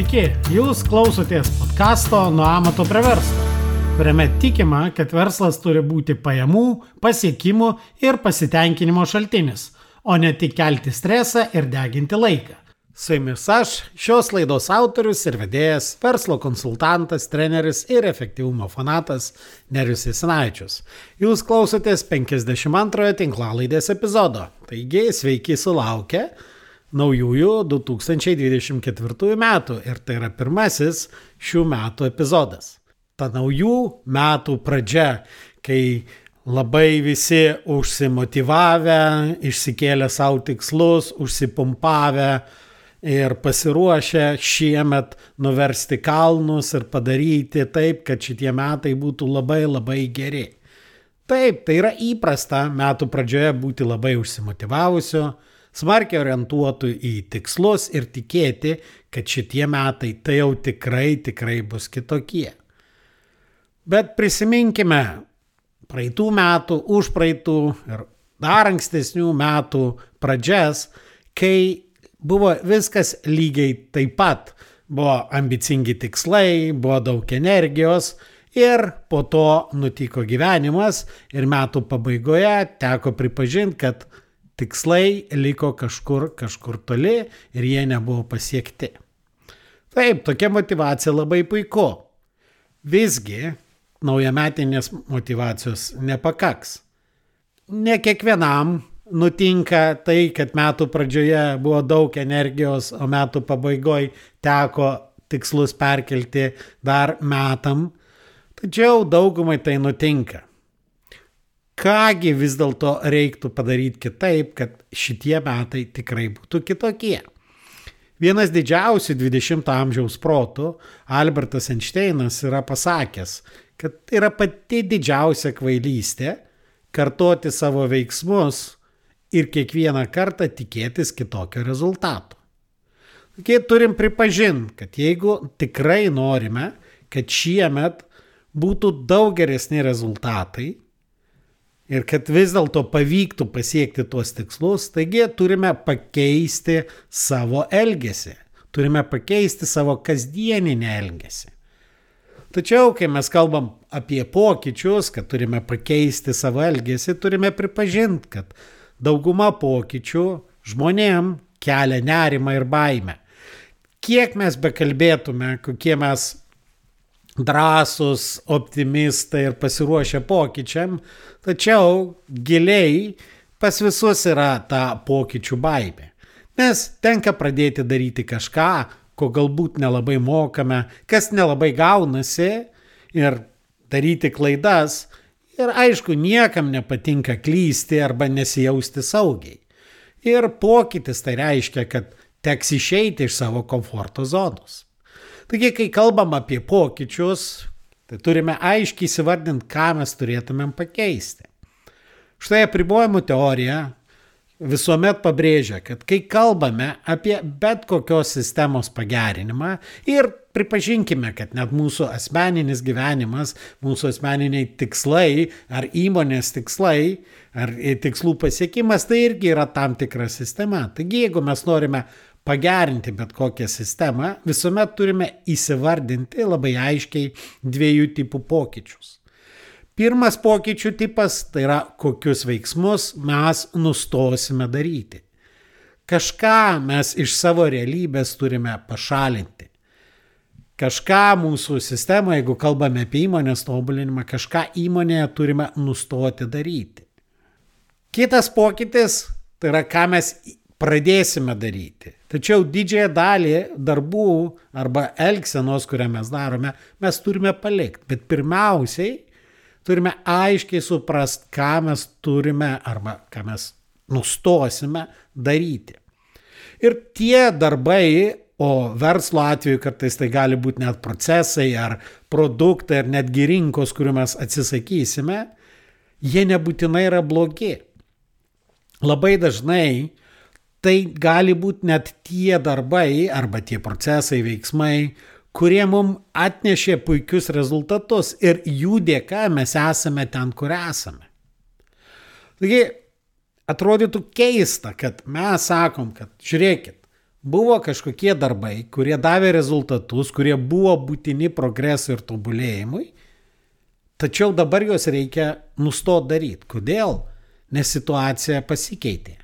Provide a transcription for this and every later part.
Sveiki, jūs klausotės podkasto Nuo amato prie verslo, kuriame tikima, kad verslas turi būti pajamų, pasiekimų ir pasitenkinimo šaltinis, o ne tik kelti stresą ir deginti laiką. Su jumis aš, šios laidos autorius ir vedėjas, verslo konsultantas, treneris ir efektyvumo fanatas Nerius Įsinaičius. Jūs klausotės 52 tinklalaidės epizodo, taigi sveiki sulaukę naujųjų 2024 metų ir tai yra pirmasis šių metų epizodas. Ta naujų metų pradžia, kai labai visi užsimotivavę, išsikėlę savo tikslus, užsipumpavę, ir pasiruošę šiemet nuversti kalnus ir padaryti taip, kad šitie metai būtų labai labai geri. Taip, tai yra įprasta metų pradžioje būti labai užsimotivavusiu, smarkiai orientuotų į tikslus ir tikėti, kad šitie metai tai jau tikrai, tikrai bus kitokie. Bet prisiminkime praeitų metų, už praeitų ir dar ankstesnių metų pradžias, kai buvo viskas lygiai taip pat. Buvo ambicingi tikslai, buvo daug energijos ir po to nutiko gyvenimas ir metų pabaigoje teko pripažinti, kad tikslai liko kažkur, kažkur toli ir jie nebuvo pasiekti. Taip, tokia motivacija labai puiku. Visgi, naujametinės motivacijos nepakaks. Ne kiekvienam nutinka tai, kad metų pradžioje buvo daug energijos, o metų pabaigoje teko tikslus perkelti dar metam. Tačiau daugumai tai nutinka. Kągi vis dėlto reiktų padaryti kitaip, kad šitie metai tikrai būtų kitokie. Vienas didžiausių 20-ojo amžiaus protų, Albertas Einšteinas, yra pasakęs, kad yra pati didžiausia kvailystė kartoti savo veiksmus ir kiekvieną kartą tikėtis kitokio rezultato. Taigi turim pripažinti, kad jeigu tikrai norime, kad šiemet būtų daug geresni rezultatai ir kad vis dėlto pavyktų pasiekti tuos tikslus, taigi turime pakeisti savo elgesį, turime pakeisti savo kasdieninį elgesį. Tačiau, kai mes kalbam apie pokyčius, kad turime pakeisti savo elgesį, turime pripažinti, kad dauguma pokyčių žmonėm kelia nerimą ir baimę. Kiek mes bekalbėtume, kokie mes drąsūs, optimistai ir pasiruošę pokyčiam, tačiau giliai pas visus yra ta pokyčių baimė. Nes tenka pradėti daryti kažką, ko galbūt nelabai mokame, kas nelabai gaunasi ir daryti klaidas, Ir aišku, niekam nepatinka klysti arba nesijausti saugiai. Ir pokytis tai reiškia, kad teks išeiti iš savo komforto zonos. Taigi, kai kalbam apie pokyčius, tai turime aiškiai įsivardinti, ką mes turėtumėm pakeisti. Štai apribojimų teorija visuomet pabrėžia, kad kai kalbame apie bet kokios sistemos pagerinimą ir pripažinkime, kad net mūsų asmeninis gyvenimas, mūsų asmeniniai tikslai ar įmonės tikslai ar tikslų pasiekimas, tai irgi yra tam tikra sistema. Taigi, jeigu mes norime pagerinti bet kokią sistemą, visuomet turime įsivardinti labai aiškiai dviejų tipų pokyčius. Pirmas pokyčių tipas tai yra kokius veiksmus mes nustosime daryti. Kažką mes iš savo realybės turime pašalinti. Kažką mūsų sistemoje, jeigu kalbame apie įmonės tobulinimą, kažką įmonėje turime nustoti daryti. Kitas pokytis tai yra, ką mes pradėsime daryti. Tačiau didžiąją dalį darbų arba elgsenos, kurią mes darome, mes turime palikti. Bet pirmiausiai turime aiškiai suprast, ką mes turime arba ką mes nustosime daryti. Ir tie darbai, o verslo atveju kartais tai gali būti net procesai ar produktai ar netgi rinkos, kurių mes atsisakysime, jie nebūtinai yra blogi. Labai dažnai tai gali būti net tie darbai arba tie procesai, veiksmai, kurie mums atnešė puikius rezultatus ir jų dėka mes esame ten, kur esame. Taigi, atrodytų keista, kad mes sakom, kad žiūrėkit, buvo kažkokie darbai, kurie davė rezultatus, kurie buvo būtini progresui ir tobulėjimui, tačiau dabar juos reikia nustoti daryti. Kodėl? Nes situacija pasikeitė.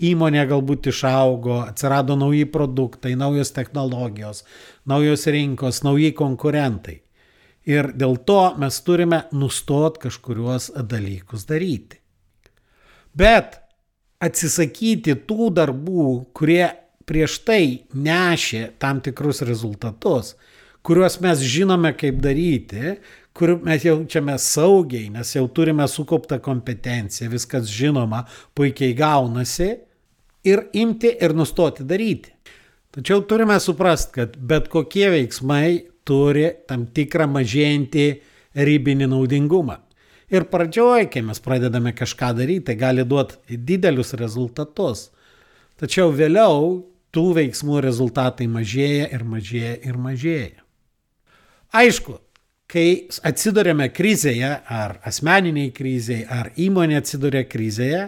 Įmonė galbūt išaugo, atsirado nauji produktai, naujos technologijos, naujos rinkos, nauji konkurentai. Ir dėl to mes turime nustoti kažkuriuos dalykus daryti. Bet atsisakyti tų darbų, kurie prieš tai nešė tam tikrus rezultatus, kuriuos mes žinome kaip daryti, kur mes jaučiame saugiai, nes jau turime sukauptą kompetenciją, viskas žinoma, puikiai gaunasi ir imti ir nustoti daryti. Tačiau turime suprasti, kad bet kokie veiksmai turi tam tikrą mažėjantį ribinį naudingumą. Ir pradžioje, kai mes pradedame kažką daryti, tai gali duoti didelius rezultatus. Tačiau vėliau tų veiksmų rezultatai mažėja ir mažėja ir mažėja. Aišku, kai atsidurėme krizėje, ar asmeniniai krizėje, ar įmonė atsiduria krizėje,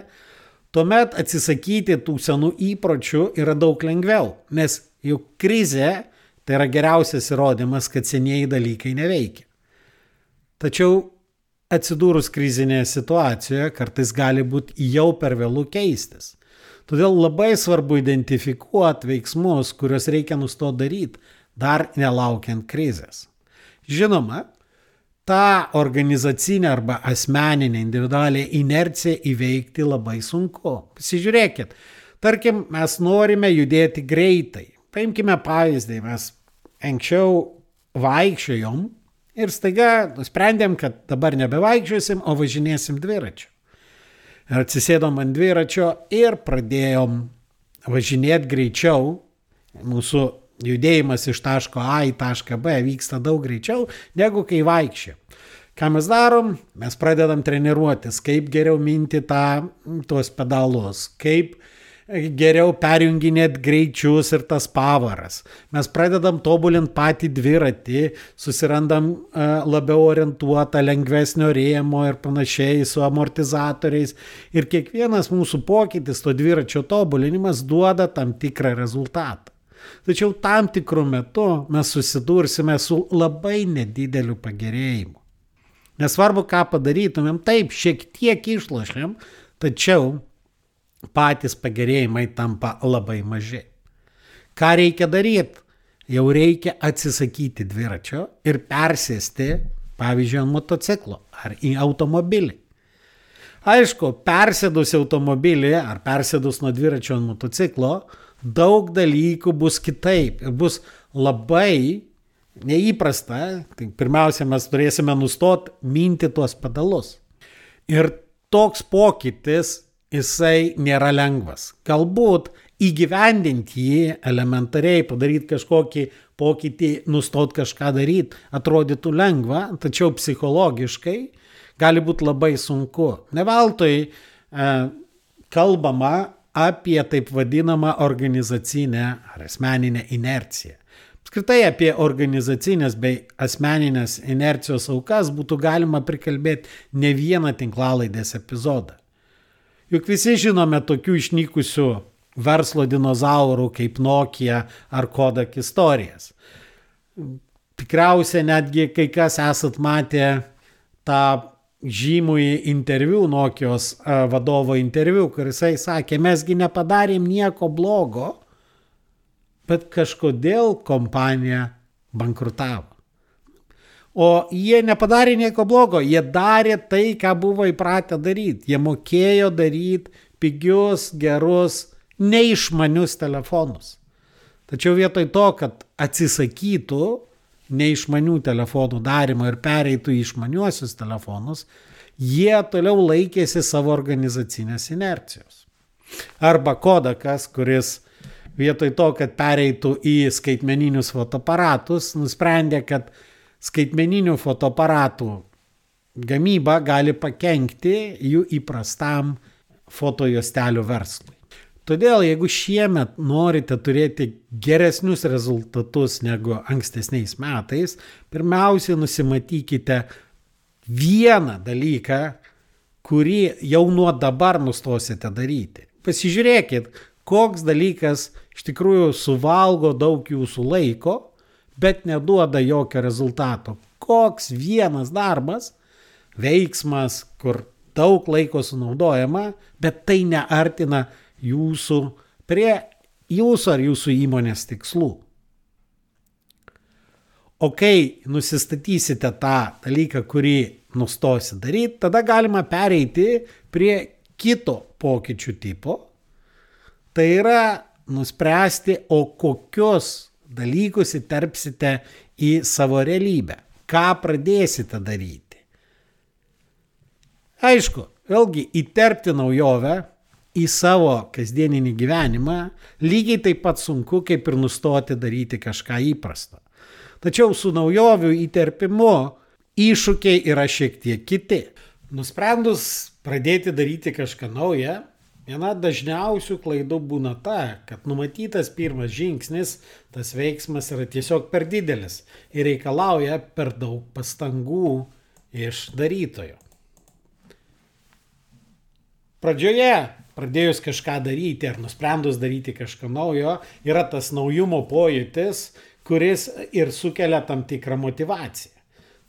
tuomet atsisakyti tų senų įpročių yra daug lengviau, nes juk krizė tai yra geriausias įrodymas, kad senieji dalykai neveikia. Tačiau atsidūrus krizinėje situacijoje kartais gali būti jau per vėlų keistis. Todėl labai svarbu identifikuoti veiksmus, kuriuos reikia nustoti daryti, dar nelaukiant krizės. Žinoma, tą organizacinę arba asmeninę individualią inerciją įveikti labai sunku. Pasižiūrėkit, tarkim, mes norime judėti greitai. Paimkime pavyzdį, mes anksčiau vaikščiojom ir staiga nusprendėm, kad dabar nebevaikščiosim, o važinėsim dviračiu atsisėdom ant dviračio ir pradėjom važinėti greičiau. Mūsų judėjimas iš taško A į tašką B vyksta daug greičiau negu kai vaikščiam. Ką mes darom? Mes pradedam treniruotis, kaip geriau minti tą, tuos pedalus, kaip uh, geriau perjunginėt greičius ir tas pavaras. Mes pradedam tobulinti patį dviratį, susirandam e, labiau orientuotą, lengvesnio rėmo ir panašiai su amortizatoriais. Ir kiekvienas mūsų pokytis, to dviračio tobulinimas duoda tam tikrą rezultatą. Tačiau tam tikru metu mes susidursime su labai nedideliu pagerėjimu. Nesvarbu, ką padarytumėm, taip, šiek tiek išlošiam, tačiau patys pagerėjimai tampa labai maži. Ką reikia daryti? Jau reikia atsisakyti dviračio ir persėsti, pavyzdžiui, ant motociklo ar į automobilį. Aišku, persėdus automobilį ar persėdus nuo dviračio ant motociklo, daug dalykų bus kitaip ir bus labai neįprasta. Tai pirmiausia, mes turėsime nustoti minti tuos pedalus. Ir toks pokytis jisai nėra lengvas. Galbūt įgyvendinti jį elementariai, padaryti kažkokį pokytį, nustot kažką daryti, atrodytų lengva, tačiau psichologiškai gali būti labai sunku. Neveltui e, kalbama apie taip vadinamą organizacinę ar asmeninę inerciją. Apskritai apie organizacinės bei asmeninės inercijos aukas būtų galima prikalbėti ne vieną tinklalaidės epizodą. Juk visi žinome tokių išnykusių verslo dinozaurų kaip Nokia ar Kodak istorijas. Tikriausiai netgi kai kas esat matę tą žymųjį interviu, Nokijos vadovo interviu, kur jisai sakė, mesgi nepadarėm nieko blogo, bet kažkodėl kompanija bankrutavo. O jie nepadarė nieko blogo, jie darė tai, ką buvo įpratę daryti. Jie mokėjo daryti pigius, gerus, neišmanius telefonus. Tačiau vietoj to, kad atsisakytų neišmanių telefonų darimo ir pereitų į išmaniuosius telefonus, jie toliau laikėsi savo organizacinės inercijos. Arba Kodakas, kuris vietoj to, kad pereitų į skaitmeninius fotoaparatus, nusprendė, kad skaitmeninių fotoaparatų gamyba gali pakengti jų įprastam fotojostelių verslui. Todėl, jeigu šiemet norite turėti geresnius rezultatus negu ankstesniais metais, pirmiausia nusimatykite vieną dalyką, kurį jau nuo dabar nustosite daryti. Pasižiūrėkit, koks dalykas iš tikrųjų suvalgo daug jūsų laiko, bet neduoda jokio rezultato. Koks vienas darbas, veiksmas, kur daug laiko sunaudojama, bet tai neartina jūsų prie jūsų ar jūsų įmonės tikslų. O kai nusistatysite tą dalyką, kurį nustosi daryti, tada galima pereiti prie kito pokyčių tipo. Tai yra nuspręsti, o kokius dalykus įterpsite į savo realybę, ką pradėsite daryti. Aišku, vėlgi įterpti naujovę į savo kasdieninį gyvenimą lygiai taip pat sunku, kaip ir nustoti daryti kažką įprasto. Tačiau su naujovių įterpimu iššūkiai yra šiek tiek kiti. Nusprendus pradėti daryti kažką naują, viena dažniausių klaidų būna ta, kad numatytas pirmas žingsnis, tas veiksmas yra tiesiog per didelis ir reikalauja per daug pastangų iš darytojo. Pradžioje, pradėjus kažką daryti ar nusprendus daryti kažką naujo, yra tas naujumo pojūtis, kuris ir sukelia tam tikrą motivaciją.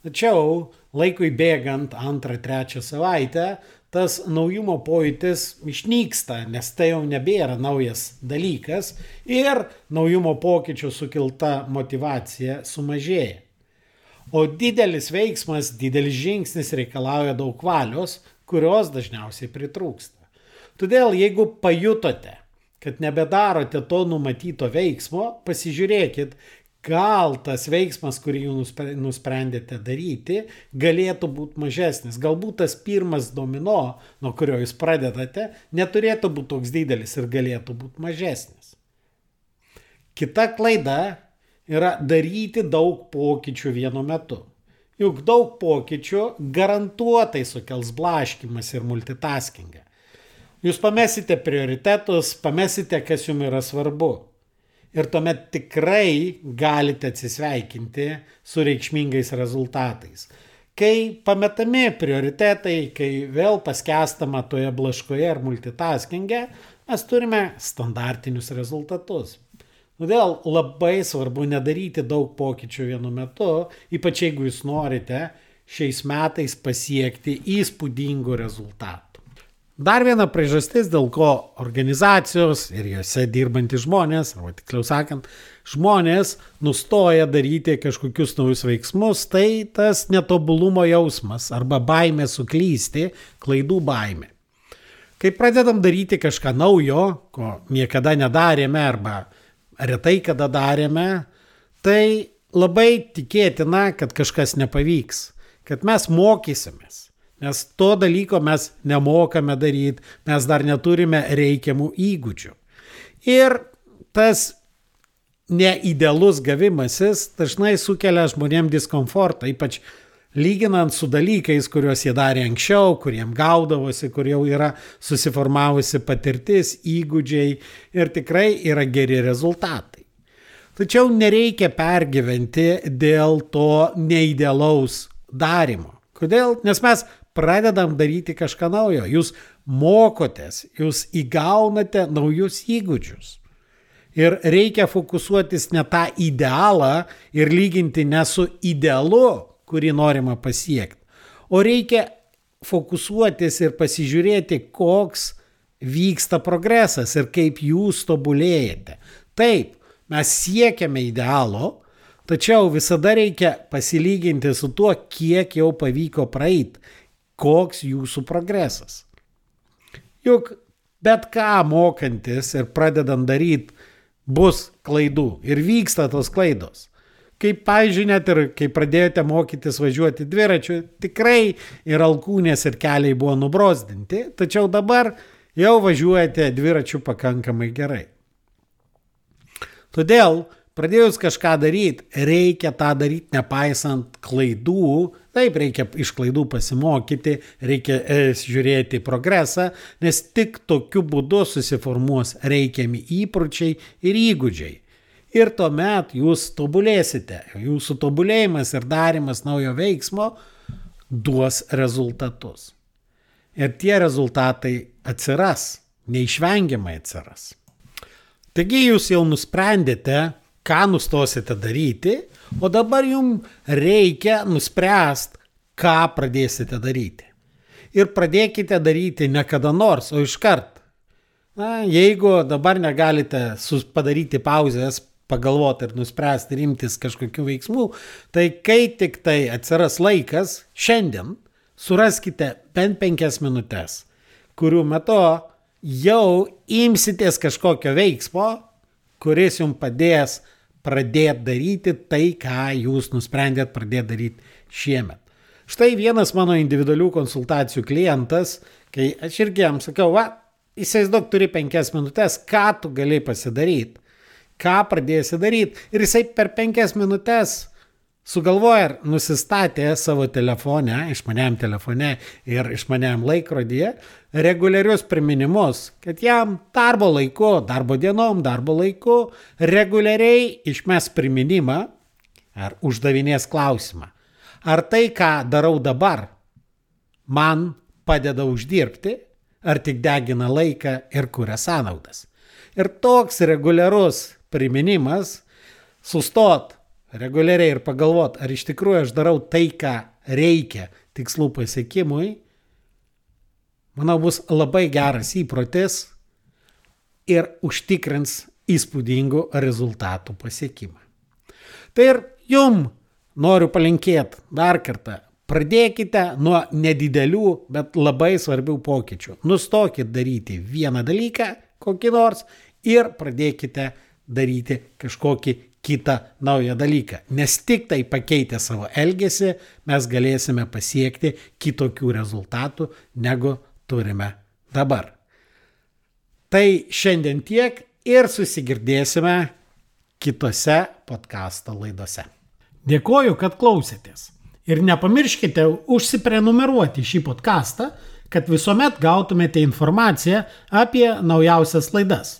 Tačiau laikui bėgant antrą, trečią savaitę tas naujumo pojūtis išnyksta, nes tai jau nebėra naujas dalykas ir naujumo pokyčio sukilta motivacija sumažėja. O didelis veiksmas, didelis žingsnis reikalauja daug valios, kurios dažniausiai pritrūksta. Todėl jeigu pajutote, kad nebedarote to numatyto veiksmo, pasižiūrėkit, gal tas veiksmas, kurį jūs nusprendėte daryti, galėtų būti mažesnis. Galbūt tas pirmas domino, nuo kurio jūs pradedate, neturėtų būti toks didelis ir galėtų būti mažesnis. Kita klaida yra daryti daug pokyčių vienu metu. Juk daug pokyčių garantuotai sukels blaškimas ir multitaskingą. Jūs pamesite prioritetus, pamesite, kas jums yra svarbu ir tuomet tikrai galite atsisveikinti su reikšmingais rezultatais. Kai pametami prioritetai, kai vėl paskestama toje blaškoje ar multitaskingė, mes turime standartinius rezultatus. Todėl labai svarbu nedaryti daug pokyčių vienu metu, ypač jeigu jūs norite šiais metais pasiekti įspūdingų rezultatų. Dar viena priežastis, dėl ko organizacijos ir juose dirbantys žmonės, arba tiksliau sakant, žmonės nustoja daryti kažkokius naujus veiksmus, tai tas netobulumo jausmas arba baimė suklysti, klaidų baimė. Kai pradedam daryti kažką naujo, ko niekada nedarėme arba retai kada darėme, tai labai tikėtina, kad kažkas nepavyks, kad mes mokysimės Nes to dalyko mes nemokame daryti, mes dar neturime reikiamų įgūdžių. Ir tas neidealus gavimasis dažnai sukelia žmonėm diskomfortą, ypač lyginant su dalykais, kuriuos jie darė anksčiau, kuriem gaudavosi, kur jau yra susiformavusi patirtis, įgūdžiai ir tikrai yra geri rezultatai. Tačiau nereikia pergyventi dėl to neidealaus darimo. Kodėl? Nes mes pradedam daryti kažką naujo, jūs mokotės, jūs įgaunate naujus įgūdžius. Ir reikia fokusuotis ne tą idealą ir lyginti ne su idealu, kurį norima pasiekti, o reikia fokusuotis ir pasižiūrėti, koks vyksta progresas ir kaip jūs tobulėjate. Taip, mes siekiame idealo, tačiau visada reikia pasilyginti su tuo, kiek jau pavyko praeiti koks jūsų progresas. Juk bet ką mokantis ir pradedant daryti bus klaidų ir vyksta tos klaidos. Kaip, pavyzdžiui, net ir kai pradėjote mokytis važiuoti dviračiu, tikrai ir alkūnės ir keliai buvo nubrozdinti, tačiau dabar jau važiuojate dviračiu pakankamai gerai. Todėl pradėjus kažką daryti, reikia tą daryti nepaisant klaidų. Taip, reikia iš klaidų pasimokyti, reikia e, žiūrėti progresą, nes tik tokiu būdu susiformuos reikiami įpročiai ir įgūdžiai. Ir tuomet jūs tobulėsite. Jūsų tobulėjimas ir darimas naujo veiksmo duos rezultatus. Ir tie rezultatai atsiras, neišvengiamai atsiras. Taigi jūs jau nusprendėte, ką nustosite daryti, o dabar jums reikia nuspręsti, ką pradėsite daryti. Ir pradėkite daryti ne kada nors, o iškart. Na, jeigu dabar negalite padaryti pauzės, pagalvoti ir nuspręsti ir imtis kažkokių veiksmų, tai kai tik tai atsiras laikas, šiandien suraskite bent penkias minutės, kurių metu jau imsitės kažkokio veiksmo, kuris jums padės pradėti daryti tai, ką jūs nusprendėt pradėti daryti šiemet. Štai vienas mano individualių konsultacijų klientas, kai aš irgi jam sakiau, va, įsivaizduok, turi penkias minutės, ką tu gali pasidaryti, ką pradėsi daryti. Ir jisai per penkias minutės sugalvoja ir nusistatė savo telefone, išmaniam telefone ir išmaniam laikrodyje reguliarius priminimus, kad jam darbo laiku, darbo dienom, darbo laiku reguliariai išmes priminimą ar uždavinės klausimą. Ar tai, ką darau dabar, man padeda uždirbti, ar tik degina laiką ir kuria sąnaudas. Ir toks reguliarus priminimas sustot reguliariai ir pagalvot, ar iš tikrųjų aš darau tai, ką reikia tikslų pasiekimui, manau, bus labai geras įprotis ir užtikrins įspūdingų rezultatų pasiekimą. Tai ir jum noriu palinkėti dar kartą. Pradėkite nuo nedidelių, bet labai svarbių pokyčių. Nustokit daryti vieną dalyką, kokį nors, ir pradėkite daryti kažkokį kitą naują dalyką. Nes tik tai pakeitę savo elgesį mes galėsime pasiekti kitokių rezultatų, negu turime dabar. Tai šiandien tiek ir susigirdėsime kitose podkasto laidose. Dėkoju, kad klausėtės. Ir nepamirškite užsiprenumeruoti šį podcastą, kad visuomet gautumėte informaciją apie naujausias laidas.